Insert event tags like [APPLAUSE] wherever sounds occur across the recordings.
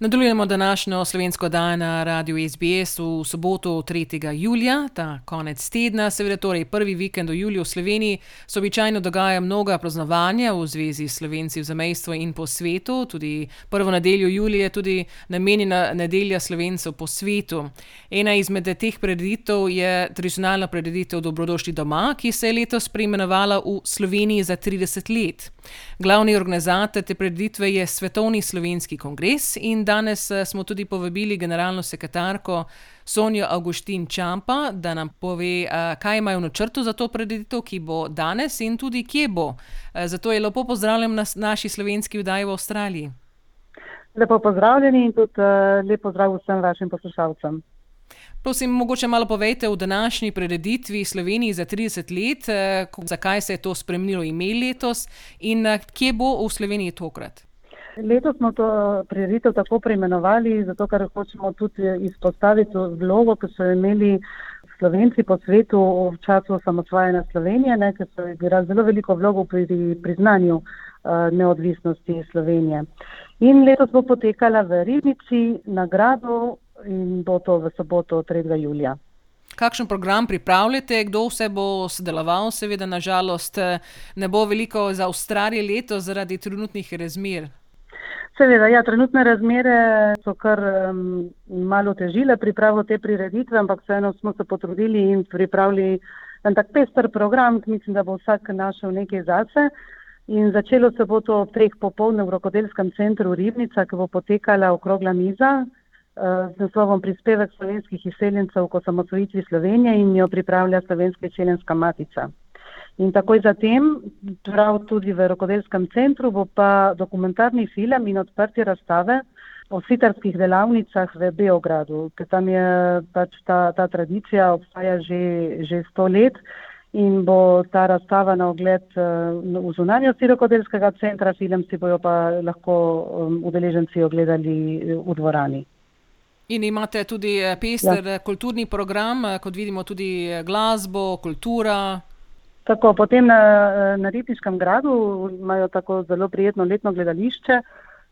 Nadaljujemo današnjo slovensko dan na radiju SBS v soboto 3. julija, ta konec tedna, seveda torej prvi vikend v juliju v Sloveniji, se običajno dogaja mnoga praznovanja v zvezi s slovenci v zamejstvu in po svetu. Tudi prvo nedeljo julija je tudi namenjena nedelja slovencev po svetu. Ena izmed teh preditev je tradicionalna preditev Dobrodošli doma, ki se je letos preimenovala v Sloveniji za 30 let. Glavni organizator te preditve je Svetovni slovenski kongres in danes eh, smo tudi povabili generalno sekretarko Sonjo Augustin Čampa, da nam pove, eh, kaj imajo v načrtu za to preditev, ki bo danes in tudi kje bo. Eh, zato je lepo pozdravljen na naši slovenski vdaji v Avstraliji. Lepo pozdravljeni in tudi lepo zdrav vsem vašim poslušalcem. Prosim, mogoče malo povejte o današnji preditvi Sloveniji za 30 let, eh, zakaj se je to spremenilo ime letos in eh, kje bo v Sloveniji tokrat. Letos smo to prireditev tako preimenovali, zato ker hočemo tudi izpostaviti vlogo, ki so imeli Slovenci po svetu v času osamosvajanja Slovenije, ne, ker so igrali zelo veliko vlogo pri priznanju uh, neodvisnosti Slovenije. In letos bo potekala v Ribnici nagrado in bo to v soboto 3. julija. Kakšen program pripravljate, kdo vse bo sodeloval? Seveda, nažalost, ne bo veliko za Avstralijo leto zaradi trenutnih razmer. Seveda, ja, trenutne razmere so kar um, malo težile pripravo te prireditve, ampak vseeno smo se potrudili in pripravili en tak pester program, ki mislim, da bo vsak našel nekaj zase. In začelo se bo to ob treh popovdne v rokodelskem centru Ribnica, ki bo potekala okrogla miza, z naslovom Prispevek slovenskih izseljencev k osamosvojitvi Slovenije in jo pripravlja Slovenska izseljenska matica. In takoj zatem, prav tudi v rokodelskem centru, bo pa dokumentarni film in odprtje razstave o sitarskih delavnicah v Beogradu, ker tam je pač ta, ta tradicija obstaja že, že sto let in bo ta razstava na ogled v zunanjosti rokodelskega centra, film si bojo pa lahko um, udeleženci ogledali v dvorani. In imate tudi eh, pester ja. kulturni program, eh, kot vidimo, tudi eh, glasbo, kultura. Tako, potem na, na Ritiškem gradu imajo tako zelo prijetno letno gledališče.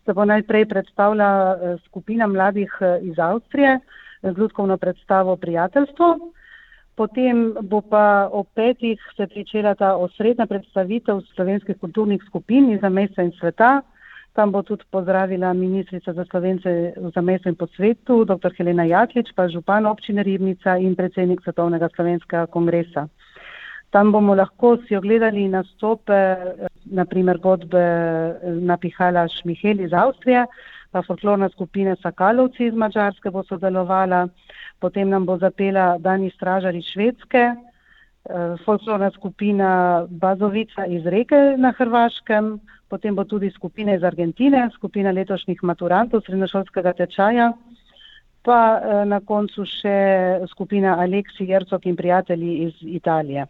Se bo najprej predstavila skupina mladih iz Avstrije z ljudsko predstavo Prijateljstvo. Potem bo pa ob petih se pričela ta osrednja predstavitev slovenskih kulturnih skupin iz mesta in sveta. Tam bo tudi pozdravila ministrica za slovence v zamestu in po svetu, dr. Helena Jaklič, pa župan občine Ribnica in predsednik Svetovnega slovenskega kongresa. Tam bomo lahko si ogledali nastope, naprimer godbe napihala Šmihel iz Avstrije, pa folklorna skupina Sakalovci iz Mačarske bo sodelovala, potem nam bo zapela Dani Stražar iz Švedske, folklorna skupina Bazovica iz Reke na Hrvaškem, potem bo tudi skupina iz Argentine, skupina letošnjih maturantov srednjošolskega tečaja, pa eh, na koncu še skupina Aleksi Jercok in prijatelji iz Italije.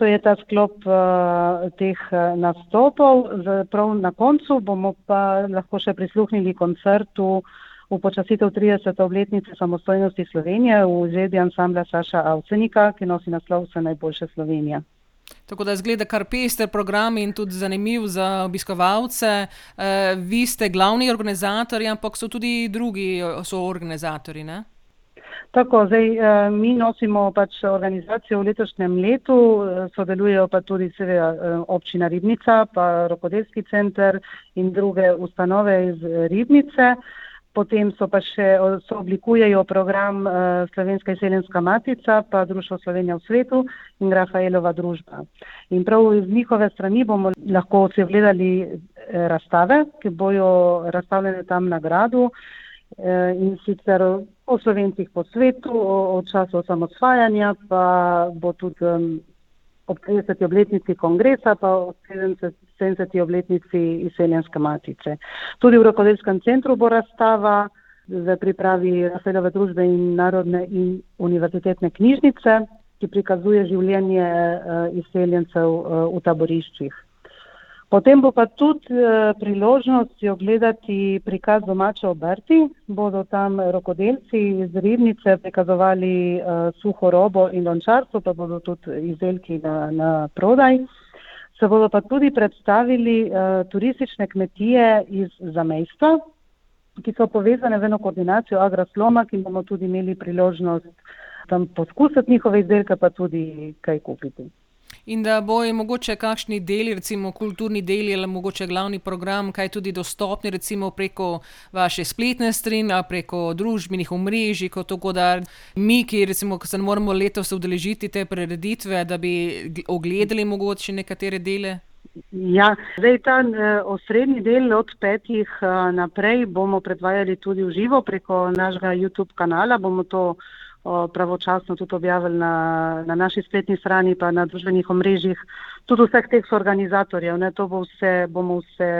To je ta sklop uh, teh uh, nastopov. Prav na koncu bomo pa lahko še prisluhnili koncertu v počasitev 30. obletnice samostojnosti Slovenije v izvedbi ansambla Saša Avcenika, ki nosi naslov Vse najboljše Slovenije. Tako da zgleda kar pester program in tudi zanimiv za obiskovalce. E, vi ste glavni organizator, ampak so tudi drugi soorganizatori. Tako, zdaj, eh, mi nosimo pač organizacijo v letošnjem letu, eh, sodelujejo pa tudi seveda občina Ribnica, pa Rokodelski center in druge ustanove iz Ribnice. Potem so pa še, so oblikujejo program uh, Slovenska izseljenska matica, pa Društvo Slovenija v svetu in Rafaelova družba. In prav iz njihove strani bomo lahko si ogledali eh, razstave, ki bojo razstavljene tam na gradu eh, in sicer o slovencih po svetu, o, o času osamosvajanja, pa bo tudi um, ob 30. obletnici kongresa, pa ob 70. 70. obletnici izseljenske matice. Tudi v rokodelskem centru bo razstava za pripravi Rafaelove družbe in narodne in univerzitetne knjižnice, ki prikazuje življenje uh, izseljencev uh, v taboriščih. Potem bo pa tudi eh, priložnost ogledati prikaz domače obrti. Bodo tam rokodelci iz ribnice prikazovali uh, suho robo in lončarstvo, pa bodo tudi izdelki na, na prodaj. Se bodo pa tudi predstavili uh, turistične kmetije iz zamejstva, ki so povezane v eno koordinacijo Agrosloma, ki bomo tudi imeli priložnost tam poskusiti njihove izdelke, pa tudi kaj kupiti in da bojo mogoče kakšni deli, recimo kulturni deli ali mogoče glavni program, kaj tudi dostopni, recimo preko vaše spletne strani ali preko družbenih omrežij, kot to, da mi, ki recimo, se ne moremo letos udeležiti te prireditve, da bi ogledali mogoče nekatere dele. Ja, zdaj ta uh, osrednji del od petih uh, naprej bomo predvajali tudi v živo preko našega YouTube kanala. Bomo to pravočasno tudi objavili na, na naši spletni strani, pa na družbenih omrežjih, tudi vseh teh organizatorjev. Ne, to bo vse, bomo vse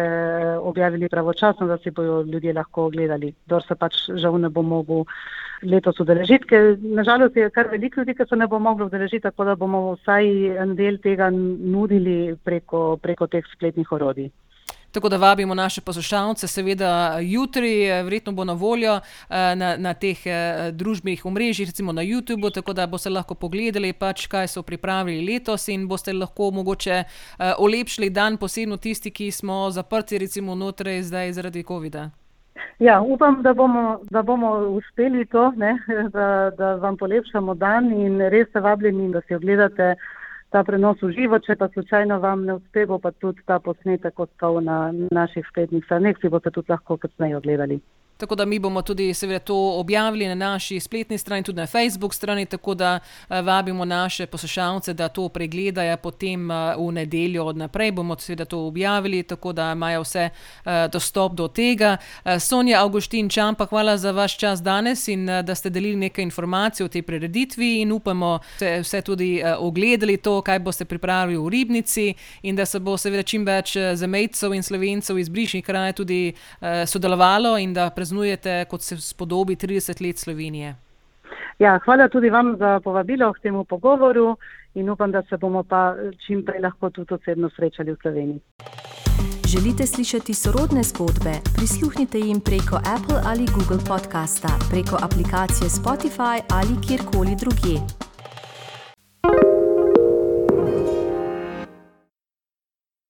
objavili pravočasno, da si bojo ljudje lahko ogledali, dor se pač žal ne bo mogel letos udeležiti, ker nažalost je kar veliko ljudi, ki se ne bo moglo udeležiti, tako da bomo vsaj en del tega nudili preko, preko teh spletnih orodij. Tako da vabimo naše poslušalce, seveda jutri, eh, verjetno bo na voljo eh, na, na teh eh, družbenih omrežjih, recimo na YouTubu, tako da boste lahko pogledali, pač, kaj so pripravili letos in boste lahko mogoče olepšali dan, posebno tisti, ki smo zaprti, recimo znotraj zdaj zaradi COVID-a. Ja, upam, da bomo, da bomo uspeli to, ne, [LAUGHS] da, da vam polepšamo dan in res se vabljeni, da si ogledate ta prenos v živo, če pa slučajno vam ne uspe, bo pa tudi ta posnetek ostal na naših spletnih straneh, si boste tudi lahko kasneje ogledali. Tako da mi bomo tudi seveda to objavili na naši spletni strani, tudi na Facebook strani, tako da uh, vabimo naše poslušalce, da to pregledajo potem uh, v nedeljo od naprej. Bomo seveda to objavili, tako da imajo vse uh, dostop do tega. Uh, Sonja Augustin Čampa, hvala za vaš čas danes in uh, da ste delili nekaj informacij o tej prireditvi in upamo, da ste vse tudi uh, ogledali to, kaj boste pripravili v Ribnici in da se bo seveda čim več zamejcev in slovencev iz bližnjih krajev tudi uh, sodelovalo in da prezentujete praznujete, kot se spodobi 30 let Slovenije. Ja, hvala tudi vam za povabilo k temu pogovoru in upam, da se bomo pa čim prej lahko tudi osebno srečali v Sloveniji. Želite slišati sorodne zgodbe? Prisluhnite jim preko Apple ali Google podcasta, preko aplikacije Spotify ali kjerkoli drugje.